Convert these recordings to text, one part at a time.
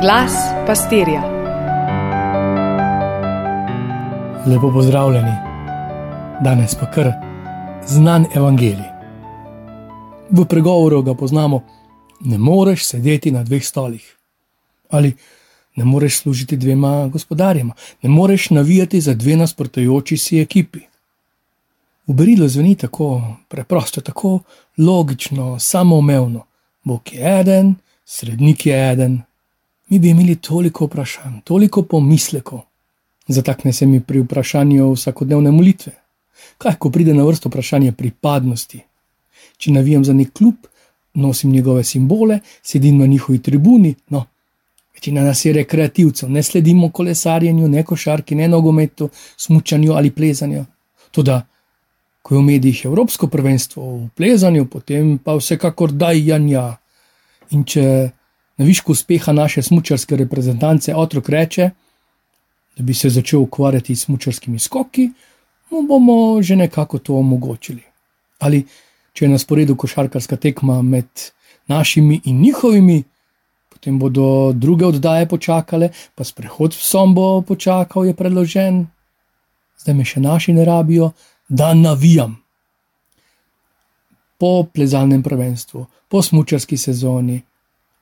Glas pastirja. Lepo pozdravljeni, danes pa kar znan evangelij. V pregovoru ga poznamo: ne moreš sedeti na dveh stolih. Ali ne moreš služiti dvema gospodarjema, ne moreš navijati za dve nasprotujoči si ekipi. V berilu zveni tako preprosto, tako logično, samoumevno. Bog je eden, srednik je eden. Mi bi imeli toliko vprašanj, toliko pomislekov. Zatakne se mi pri vprašanju vsakodnevne molitve. Kaj, ko pride na vrsto vprašanje pripadnosti? Če navijam za nek klub, nosim njegove simbole, sedim na njihovi tribuni, no, večina nas je rekreativcev, ne sledimo kolesarjenju, ne košarki, ne nogometu, smučanju ali plezanju. Toda, ko je v medijih Evropsko prvenstvo v plezanju, potem pa vsekakor da janja. In če na višku uspeha naše smočarske reprezentance otrok reče, da bi se začel ukvarjati s smočarskimi skoki, mu bomo že nekako to omogočili. Ali če je na sporedu košarkarska tekma med našimi in njihovimi, potem bodo druge oddaje počakale, pa sprehod v sombo počakal, je predložen, zdaj me še naši ne rabijo, da navijam. Po plezalnem prvenstvu, po smočarski sezoni,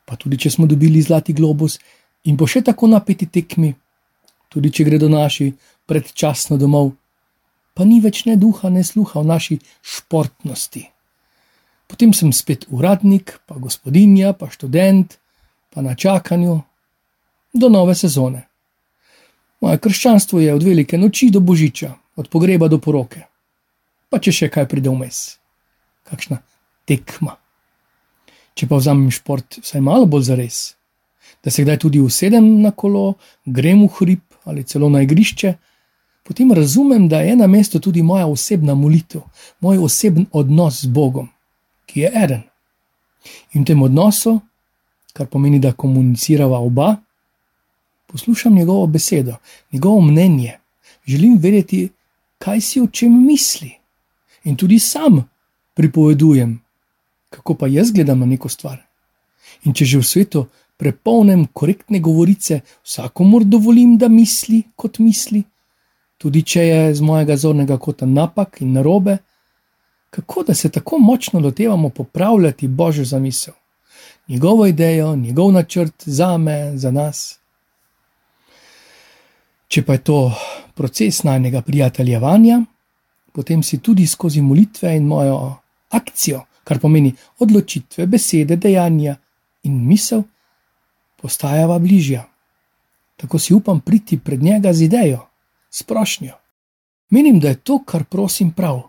pa tudi če smo dobili zlati globus in po še tako napeti tekmi, tudi če gredo naši predčasno domov, pa ni več ne duha, ne sluha v naši športnosti. Potem sem spet uradnik, pa gospodinja, pa študent, pa na čakanju do nove sezone. Moje krščanstvo je od velike noči do božiča, od pogreba do poroke pa če še kaj pride vmes, kakšna tekma. Če pa vzamem šport vsaj malo bolj za res, da se kdaj tudi usedem na kolo, grem v hrib ali celo na igrišče, potem razumem, da je na mestu tudi moja osebna molitev, moj osebni odnos z Bogom, ki je eden. In v tem odnosu, kar pomeni, da komunicirava oba, poslušam njegovo besedo, njegovo mnenje, želim vedeti, kaj si o čem misli in tudi sam pripovedujem, kako pa jaz gledam na neko stvar. In če že v svetu prepolnem korektne govorice, vsakomur dovolim, da misli kot misli, tudi če je z mojega zornega kota napak in narobe, kako da se tako močno lotevamo popravljati božjo zamisel, njegovo idejo, njegov načrt za me, za nas. Če pa je to proces najnega prijateljevanja, potem si tudi skozi molitve in mojo akcijo, kar pomeni odločitve, besede, dejanja in misel, postajava bližja. Tako si upam priti pred njega z idejo, s prošnjo. Menim, da je to, kar prosim, prav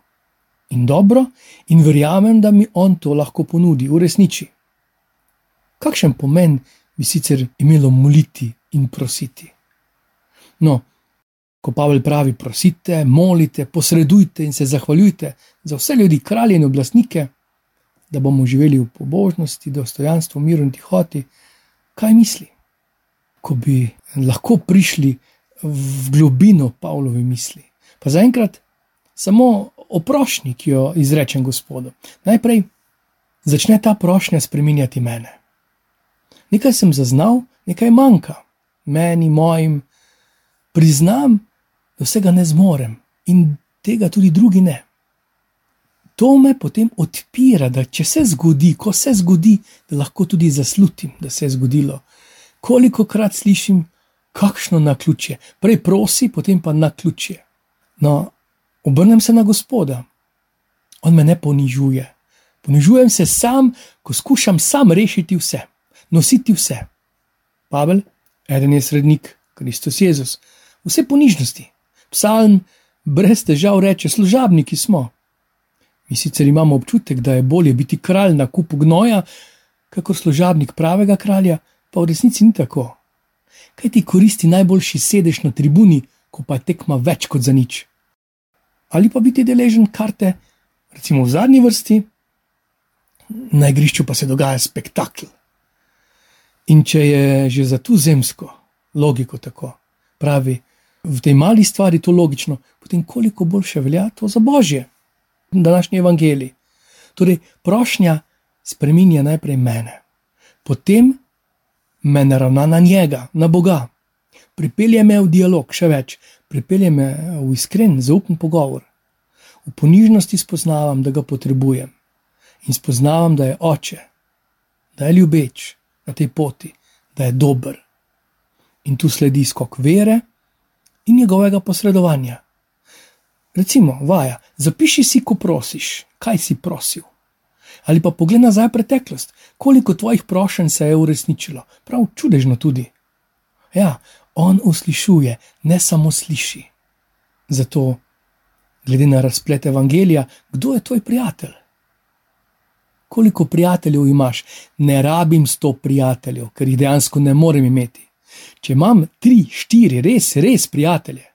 in dobro, in verjamem, da mi on to lahko ponudi, uresniči. Kakšen pomen bi sicer imelo moliti in prositi? No, ko Pavel pravi: prosite, molite, posredujte in se zahvaljujte za vse ljudi, kralje in oblastnike, da bomo živeli v pobožnosti, dostojanstvu, miru in tihoti. Kaj misli? Ko bi lahko prišli v globino Pavlovi misli. Pa zaenkrat samo o prošnji, ki jo izrečem Gospodu. Najprej začne ta prošnja spreminjati mene. Nekaj sem zaznal, nekaj manjka, meni, mojim, priznam, da vsega ne zmorem in tega tudi drugi ne. To me potem odpira, da če se zgodi, ko se zgodi, da lahko tudi zaslutim, da se je zgodilo. Koliko krat slišim, kakšno na ključje, prej prosi, potem pa na ključje. No, obrnem se na Gospoda, on me ne ponižuje. Ponižujem se sam, ko skušam sam rešiti vse, nositi vse. Pavel, eden je srednik, Kristus Jezus, vse ponižnosti. Psalm brez težav reče: Služabniki smo. Mi sicer imamo občutek, da je bolje biti kralj na kupu gnoja, kakor služabnik pravega kralja, pa v resnici ni tako. Kaj ti koristi najboljši sedež na tribuni, ko pa tekma več kot za nič? Ali pa biti deležen karte, recimo v zadnji vrsti, na igrišču pa se dogaja spektakel. In če je že za tu zemsko logiko tako, pravi, v tej mali stvari to logično, potem koliko boljše velja to za božje, današnji evangelij. Torej, prošnja spremenja najprej mene, potem me naravna na njega, na Boga. Pripelje me v dialog, še več, pripelje me v iskren, zaupen pogovor. V ponižnosti spoznavam, da ga potrebujem in spoznavam, da je oče, da je ljubeč na tej poti, da je dober. In tu sledi skok vere in njegovega posredovanja. Recimo, vaja, zapiši si, ko prosiš, kaj si prosil. Ali pa pogled nazaj v preteklost, koliko tvojih prošenj se je uresničilo, prav čudežno tudi. Ja, on uslišuje, ne samo sliši. Zato, glede na razplet evangelija, kdo je tvoj prijatelj? Koliko prijateljev imaš? Ne rabim sto prijateljev, ker jih dejansko ne morem imeti. Če imam tri, štiri, res, res prijatelje,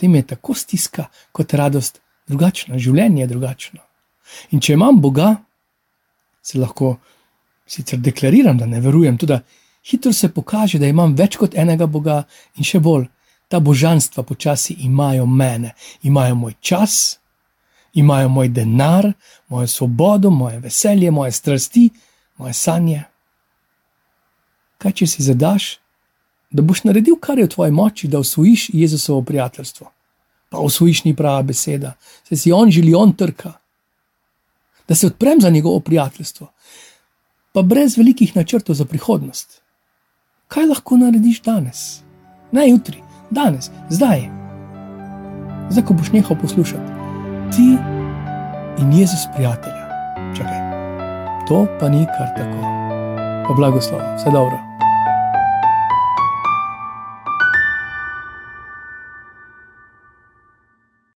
potem je tako stiska kot radost drugačna, življenje je drugačno. In če imam Boga, se lahko sicer deklariram, da ne verujem, tudi hitro se pokaže, da imam več kot enega Boga in še bolj, ta božanstva počasi imajo mene, imajo moj čas, imajo moj denar, mojo svobodo, moje veselje, moje strasti, moje sanje. Kaj če si zadaš, da boš naredil, kar je v tvoji moči, da usvojiš Jezusovo prijateljstvo? Pa usvojiš ni prava beseda, se si on želi, on trka. Da se odprem za njegovo prijateljstvo, pa brez velikih načrtov za prihodnost. Kaj lahko narediš danes? Ne jutri, danes, zdaj. Zdaj, ko boš nehal poslušati ti in Jezus prijatelja. Čakaj, to pa ni kar tako. Pa blagoslov, vse dobro.